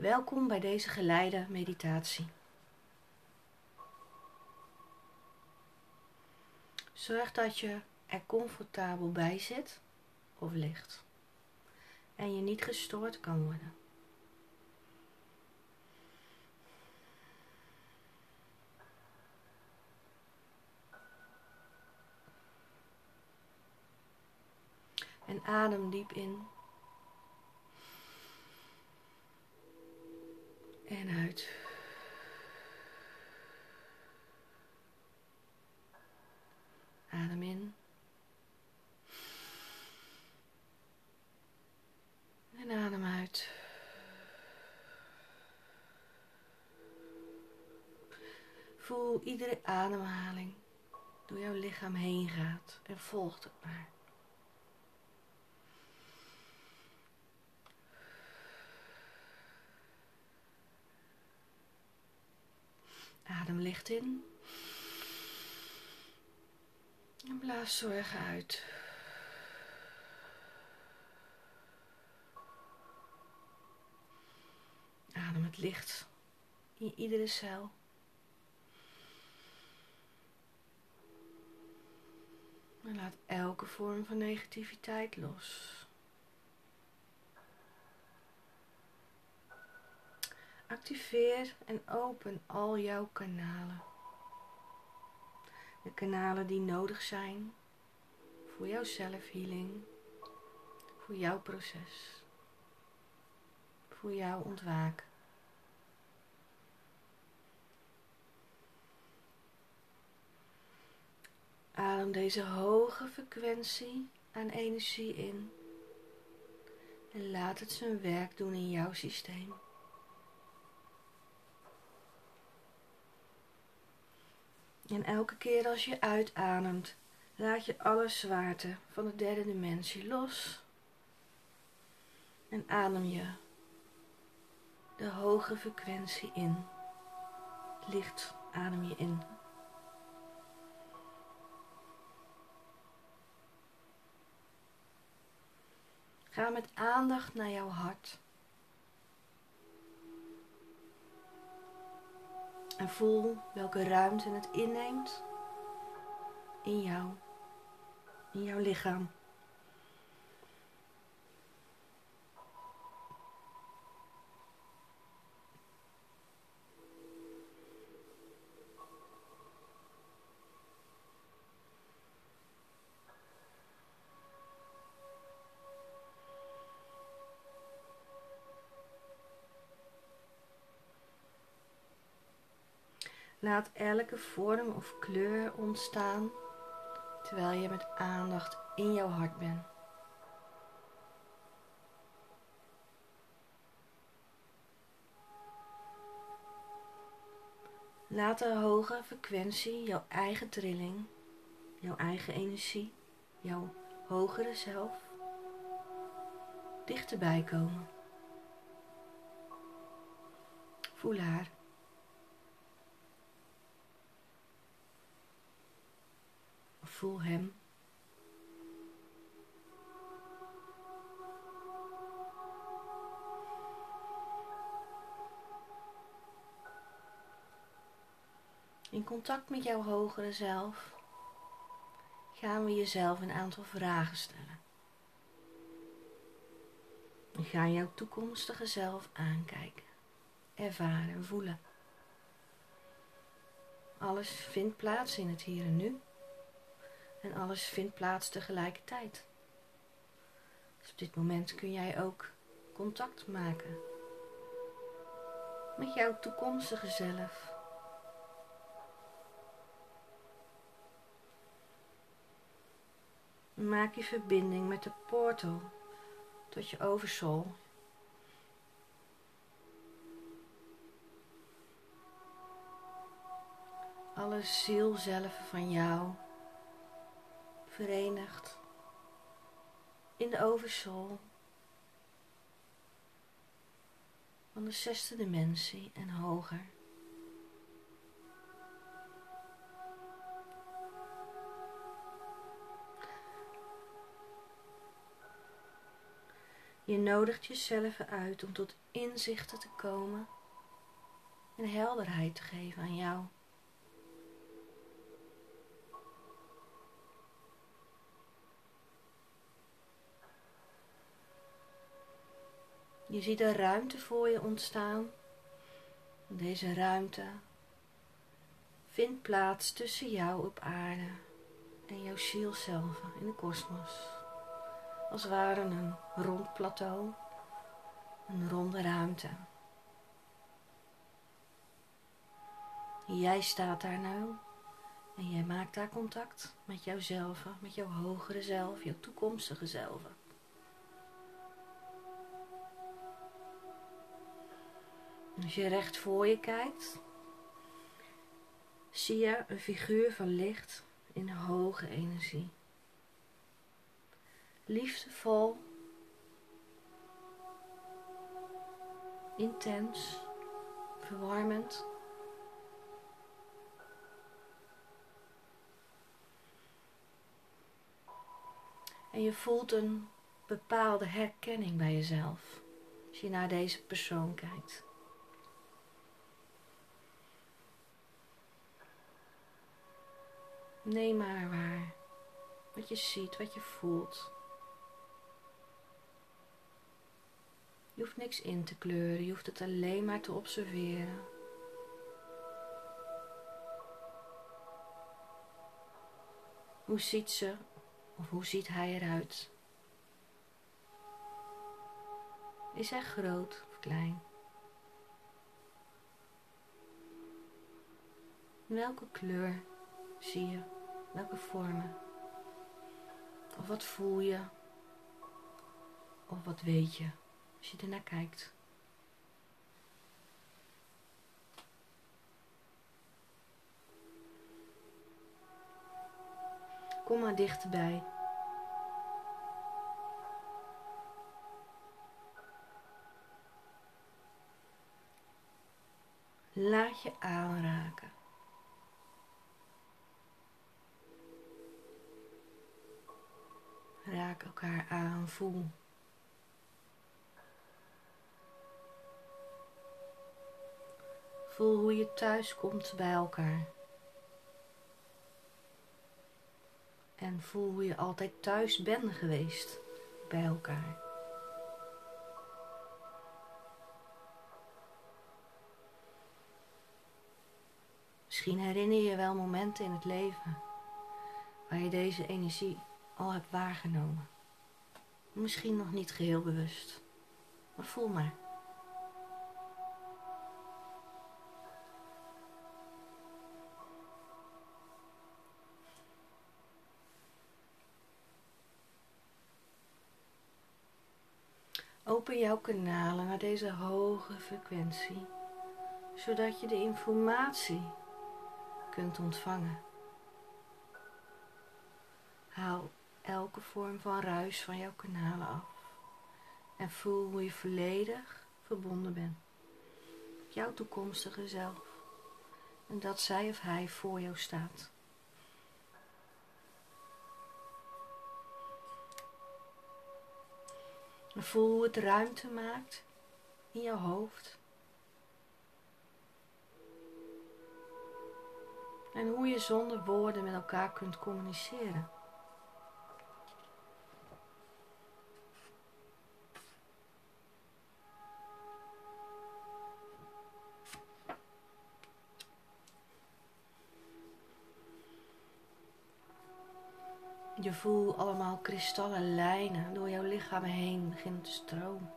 Welkom bij deze geleide meditatie. Zorg dat je er comfortabel bij zit of ligt en je niet gestoord kan worden. En adem diep in. En uit. Adem in. En adem uit. Voel iedere ademhaling door jouw lichaam heen gaat en volg het maar. Licht in. En blaas zorgen uit. Adem het licht in iedere cel. En laat elke vorm van negativiteit los. Activeer en open al jouw kanalen. De kanalen die nodig zijn voor jouw zelfhealing, voor jouw proces, voor jouw ontwaken. Adem deze hoge frequentie aan energie in en laat het zijn werk doen in jouw systeem. En elke keer als je uitademt, laat je alle zwaarte van de derde dimensie los. En adem je de hoge frequentie in. Licht adem je in. Ga met aandacht naar jouw hart. En voel welke ruimte het inneemt in jou, in jouw lichaam. Laat elke vorm of kleur ontstaan terwijl je met aandacht in jouw hart bent. Laat de hoge frequentie, jouw eigen trilling, jouw eigen energie, jouw hogere zelf dichterbij komen. Voel haar. Voel hem. In contact met jouw hogere zelf gaan we jezelf een aantal vragen stellen. We gaan jouw toekomstige zelf aankijken, ervaren en voelen. Alles vindt plaats in het hier en nu en alles vindt plaats tegelijkertijd. Dus op dit moment kun jij ook contact maken met jouw toekomstige zelf. Maak je verbinding met de portal tot je oversoul. Alle zielzelven van jou verenigd in de oversoul van de zesde dimensie en hoger. Je nodigt jezelf uit om tot inzichten te komen en helderheid te geven aan jou. Je ziet een ruimte voor je ontstaan. Deze ruimte vindt plaats tussen jou op aarde en jouw ziel zelf in de kosmos. Als ware een rond plateau, een ronde ruimte. Jij staat daar nu en jij maakt daar contact met jouzelf, met jouw hogere zelf, jouw toekomstige zelf. Als je recht voor je kijkt, zie je een figuur van licht in hoge energie. Liefdevol, intens, verwarmend. En je voelt een bepaalde herkenning bij jezelf als je naar deze persoon kijkt. Neem maar waar. Wat je ziet, wat je voelt. Je hoeft niks in te kleuren, je hoeft het alleen maar te observeren. Hoe ziet ze of hoe ziet hij eruit? Is hij groot of klein? Welke kleur zie je? Welke vormen? Of wat voel je? Of wat weet je als je ernaar kijkt? Kom maar dichterbij. Laat je aanraken. Raak elkaar aan, voel. Voel hoe je thuis komt bij elkaar. En voel hoe je altijd thuis bent geweest bij elkaar. Misschien herinner je je wel momenten in het leven waar je deze energie al heb waargenomen. Misschien nog niet geheel bewust, maar voel maar. Open jouw kanalen naar deze hoge frequentie, zodat je de informatie kunt ontvangen. Haal elke vorm van ruis van jouw kanalen af. En voel hoe je volledig verbonden bent. Jouw toekomstige zelf. En dat zij of hij voor jou staat. En voel hoe het ruimte maakt in jouw hoofd. En hoe je zonder woorden met elkaar kunt communiceren. Je voelt allemaal kristallen lijnen door jouw lichaam heen beginnen te stromen.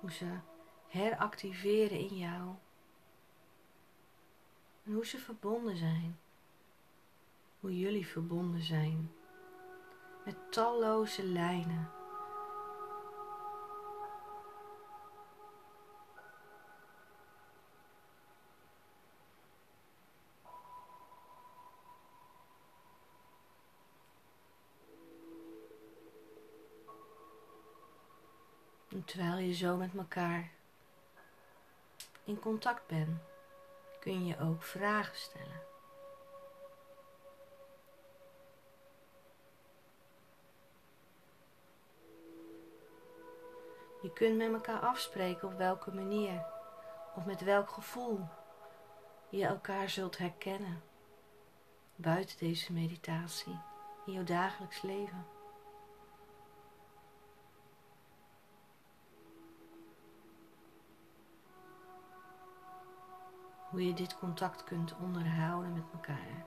Hoe ze heractiveren in jou. En hoe ze verbonden zijn. Hoe jullie verbonden zijn. Met talloze lijnen terwijl je zo met elkaar in contact bent, kun je ook vragen stellen. Je kunt met elkaar afspreken op welke manier of met welk gevoel je elkaar zult herkennen buiten deze meditatie in jouw dagelijks leven. Hoe je dit contact kunt onderhouden met elkaar.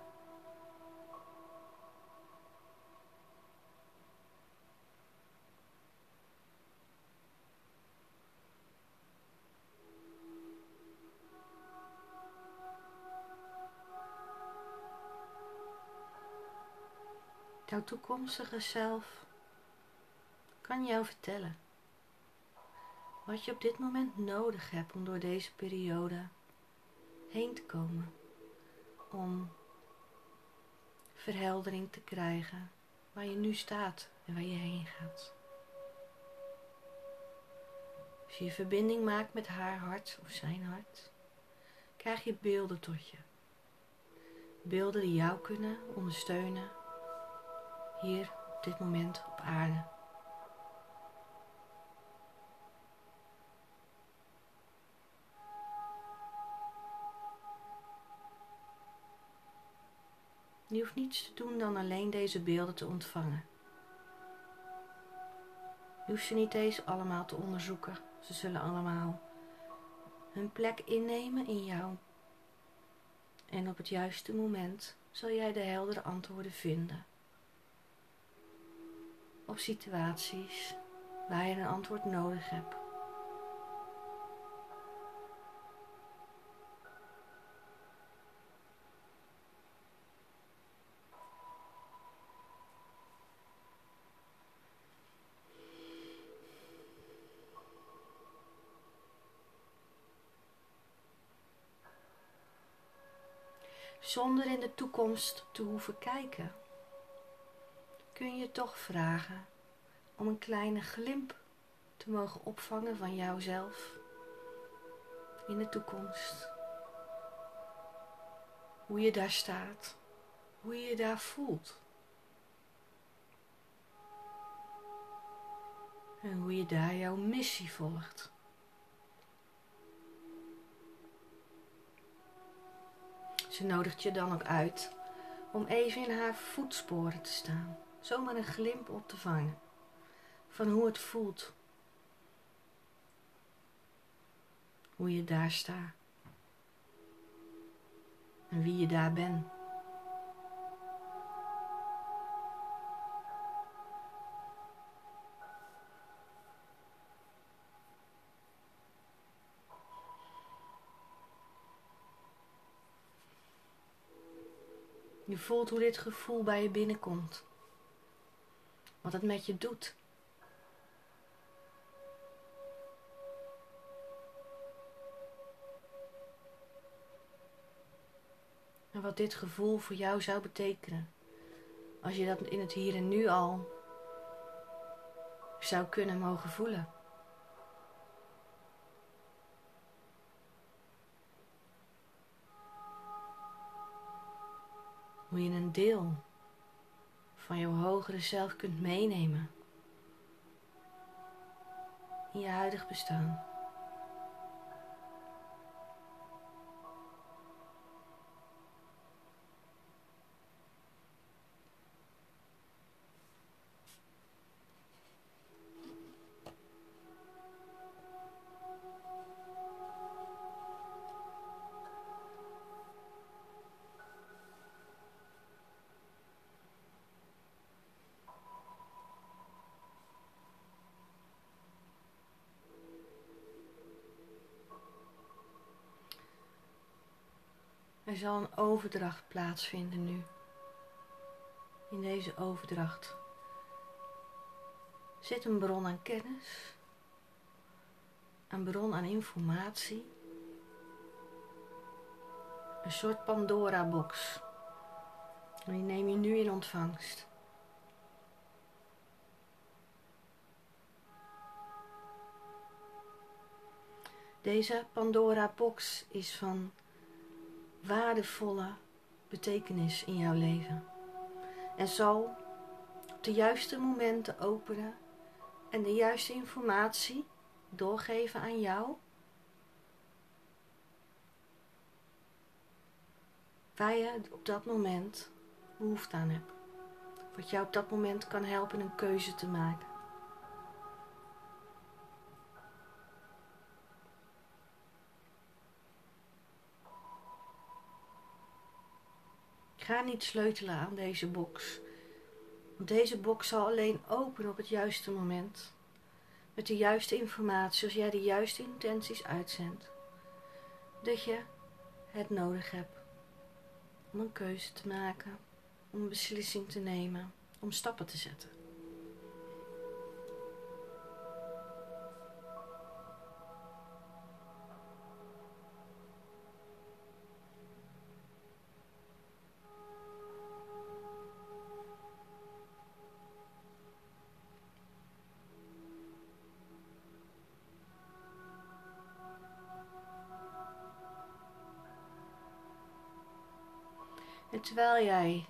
Jouw toekomstige zelf kan jou vertellen wat je op dit moment nodig hebt om door deze periode heen te komen. Om verheldering te krijgen waar je nu staat en waar je heen gaat. Als je verbinding maakt met haar hart of zijn hart, krijg je beelden tot je. Beelden die jou kunnen ondersteunen hier op dit moment op aarde. Je hoeft niets te doen dan alleen deze beelden te ontvangen. Je hoeft ze niet eens allemaal te onderzoeken. Ze zullen allemaal hun plek innemen in jou. En op het juiste moment zal jij de heldere antwoorden vinden op situaties waar je een antwoord nodig hebt. Zonder in de toekomst te hoeven kijken kun je toch vragen om een kleine glimp te mogen opvangen van jouzelf in de toekomst. Hoe je daar staat, hoe je je daar voelt. En hoe je daar jouw missie volgt. Ze nodigt je dan ook uit om even in haar voetsporen te staan zomaar een glimp op te vangen van hoe het voelt. Hoe je daar staat. En wie je daar bent. Voelt hoe dit gevoel bij je binnenkomt wat het met je doet. En wat dit gevoel voor jou zou betekenen. Als je dat in het hier en nu al zou kunnen mogen voelen. Hoe je een deel van jouw hogere zelf kunt meenemen in je huidig bestaan. Er zal een overdracht plaatsvinden nu. In deze overdracht zit een bron aan kennis, een bron aan informatie, een soort Pandora-box. Die neem je nu in ontvangst. Deze Pandora-box is van waardevolle betekenis in jouw leven. En zal op de juiste momenten openen en de juiste informatie doorgeven aan jou. Waar je op dat moment behoefte aan hebt. Wat jou op dat moment kan helpen een keuze te maken. Ga niet sleutelen aan deze box. Want deze box zal alleen openen op het juiste moment. Met de juiste informatie, als jij de juiste intenties uitzendt. Dat je het nodig hebt om een keuze te maken, om een beslissing te nemen, om stappen te zetten. En terwijl jij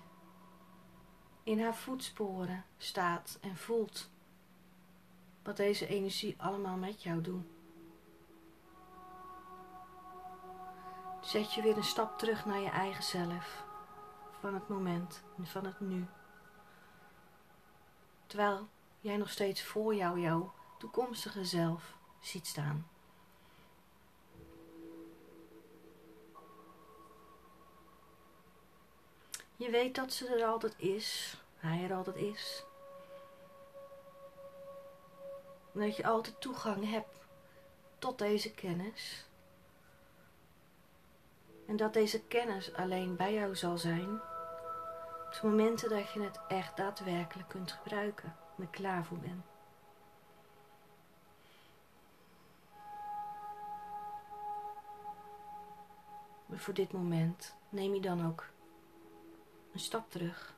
in haar voetsporen staat en voelt wat deze energie allemaal met jou doet. Zet je weer een stap terug naar je eigen zelf, van het moment en van het nu. Terwijl jij nog steeds voor jou jouw toekomstige zelf ziet staan. Je weet dat ze er altijd is, hij er altijd is. Dat je altijd toegang hebt tot deze kennis. En dat deze kennis alleen bij jou zal zijn op de momenten dat je het echt daadwerkelijk kunt gebruiken en er klaar voor bent. Maar voor dit moment neem je dan ook een stap terug.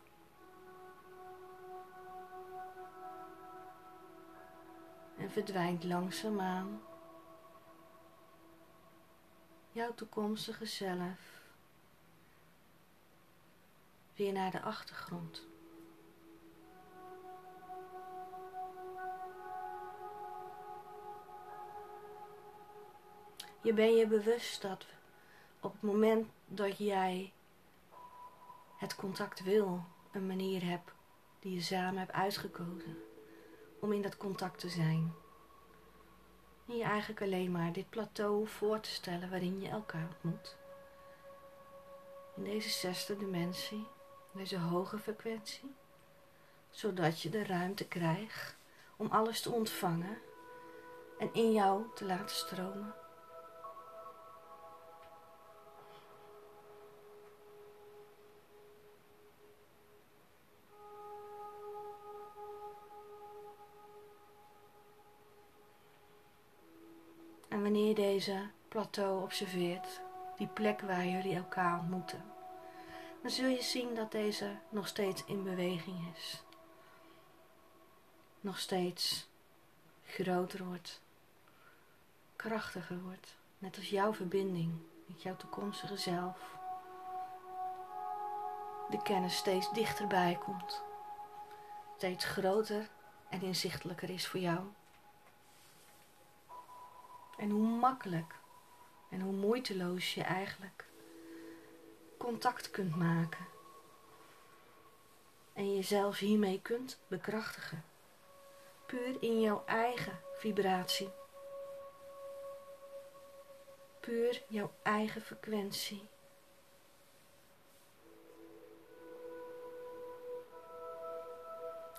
En verdwijnt langzaamaan jouw toekomstige zelf weer naar de achtergrond. Je bent je bewust dat op het moment dat jij het contact wil, een manier hebt die je samen hebt uitgekozen om in dat contact te zijn. En je eigenlijk alleen maar dit plateau voor te stellen waarin je elkaar ontmoet. In deze zesde dimensie, deze hoge frequentie, zodat je de ruimte krijgt om alles te ontvangen en in jou te laten stromen. Wanneer deze plateau observeert, die plek waar jullie elkaar ontmoeten, dan zul je zien dat deze nog steeds in beweging is. Nog steeds groter wordt, krachtiger wordt, net als jouw verbinding met jouw toekomstige zelf. De kennis steeds dichterbij komt, steeds groter en inzichtelijker is voor jou. En hoe makkelijk en hoe moeiteloos je eigenlijk contact kunt maken. En jezelf hiermee kunt bekrachtigen. Puur in jouw eigen vibratie. Puur jouw eigen frequentie.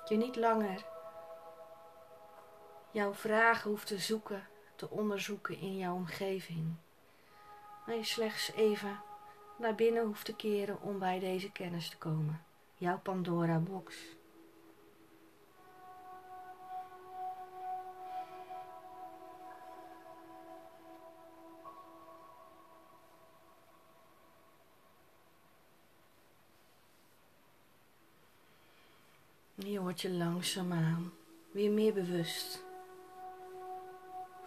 Je niet langer jouw vragen hoeft te zoeken te onderzoeken in jouw omgeving. Maar je slechts even naar binnen hoeft te keren om bij deze kennis te komen. Jouw Pandora-box. Je wordt je langzaamaan weer meer bewust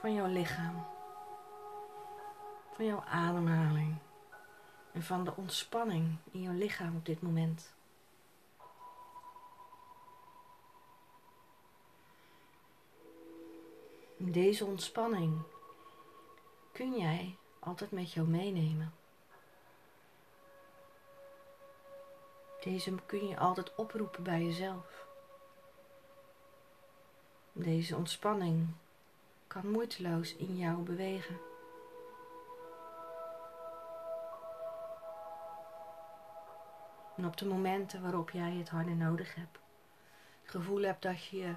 van jouw lichaam, van jouw ademhaling en van de ontspanning in jouw lichaam op dit moment. Deze ontspanning kun jij altijd met jou meenemen. Deze kun je altijd oproepen bij jezelf. Deze ontspanning kan moeiteloos in jou bewegen. En op de momenten waarop jij het harder nodig hebt, het gevoel hebt dat je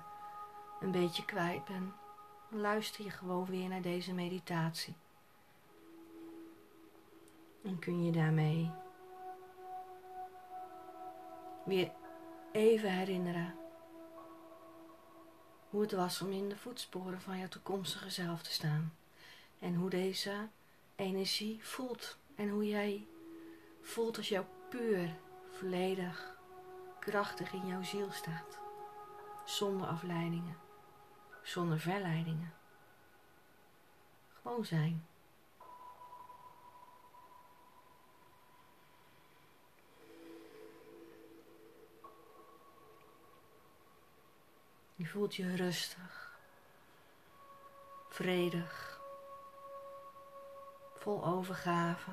een beetje kwijt bent, luister je gewoon weer naar deze meditatie. En kun je daarmee weer even herinneren hoe het was om in de voetsporen van jouw toekomstige zelf te staan. En hoe deze energie voelt. En hoe jij voelt als jouw puur, volledig, krachtig in jouw ziel staat. Zonder afleidingen. Zonder verleidingen. Gewoon zijn. Je voelt je rustig, vredig, vol overgave.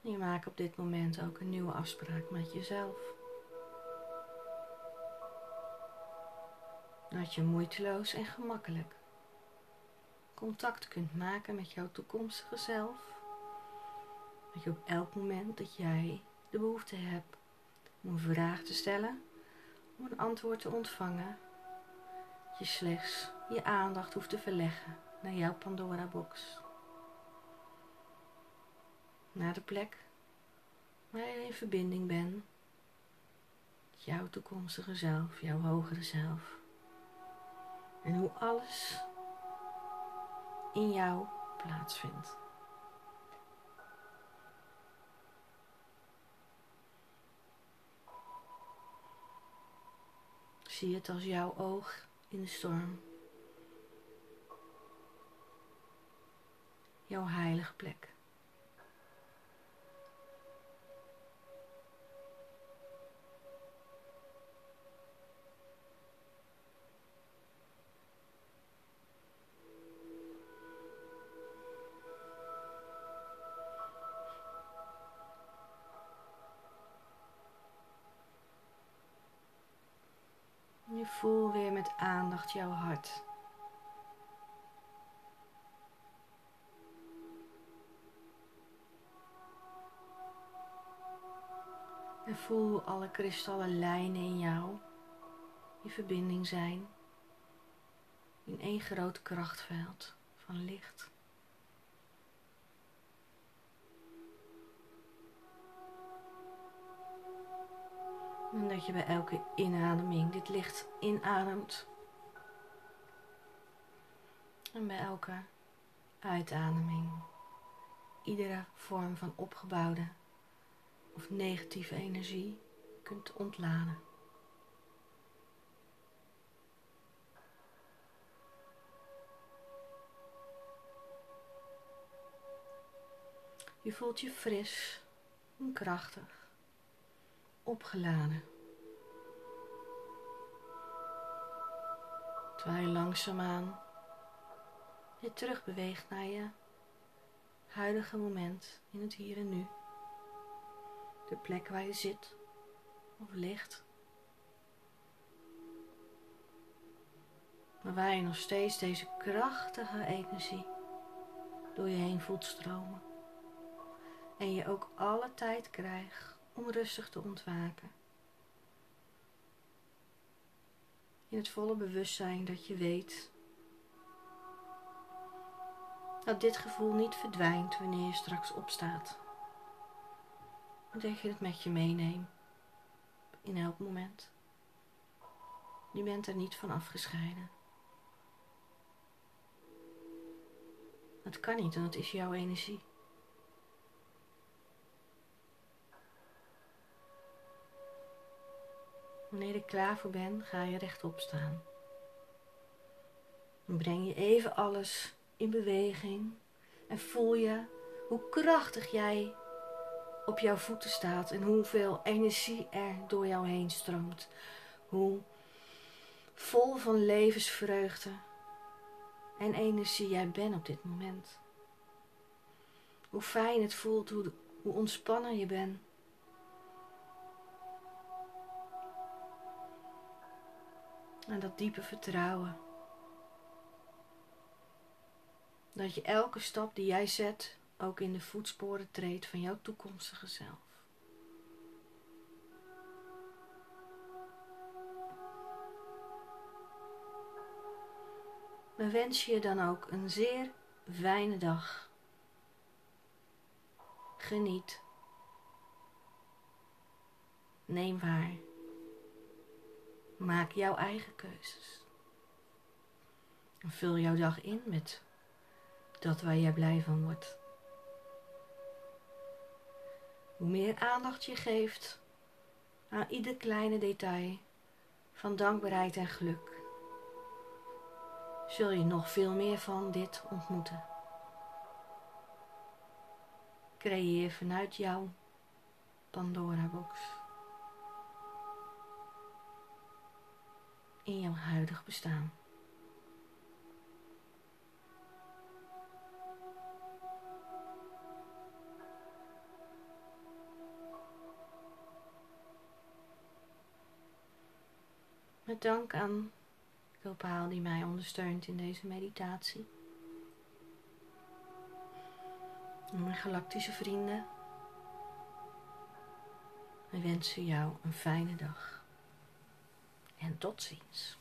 je maakt op dit moment ook een nieuwe afspraak met jezelf. Dat je moeiteloos en gemakkelijk contact kunt maken met jouw toekomstige zelf. Dat je op elk moment dat jij de behoefte hebt om een vraag te stellen, om een antwoord te ontvangen, je slechts je aandacht hoeft te verleggen naar jouw Pandora-box. Naar de plek waar je in verbinding bent jouw toekomstige zelf, jouw hogere zelf. En hoe alles in jou plaatsvindt. Zie het als jouw oog in de storm. Jouw heilige plek. Voel weer met aandacht jouw hart. En voel alle kristallen lijnen in jou in verbinding zijn in één groot krachtveld van licht. En dat je bij elke inademing dit licht inademt. En bij elke uitademing iedere vorm van opgebouwde of negatieve energie kunt ontladen. Je voelt je fris en krachtig opgeladen. Terwijl je langzaamaan je terugbeweegt naar je huidige moment in het hier en nu. De plek waar je zit of ligt. Maar waar je nog steeds deze krachtige energie door je heen voelt stromen. En je ook alle tijd krijgt om rustig te ontwaken. In het volle bewustzijn dat je weet dat dit gevoel niet verdwijnt wanneer je straks opstaat. Dat je het met je meeneemt in elk moment. Je bent er niet van afgescheiden. Dat kan niet, want het is jouw energie. Wanneer je klaar voor bent, ga je rechtop staan. Dan breng je even alles in beweging en voel je hoe krachtig jij op jouw voeten staat en hoeveel energie er door jou heen stroomt. Hoe vol van levensvreugde en energie jij bent op dit moment. Hoe fijn het voelt, hoe, hoe ontspannen je bent. En dat diepe vertrouwen. Dat je elke stap die jij zet ook in de voetsporen treedt van jouw toekomstige zelf. We wensen je dan ook een zeer fijne dag. Geniet. Neem waar. Maak jouw eigen keuzes. En vul jouw dag in met dat waar jij blij van wordt. Hoe meer aandacht je geeft aan ieder kleine detail van dankbaarheid en geluk, zul je nog veel meer van dit ontmoeten. Creëer vanuit jouw Pandora-box. In jouw huidig bestaan. Met dank aan Kopaal die mij ondersteunt in deze meditatie. Mijn galactische vrienden. We wensen jou een fijne dag. En tot ziens.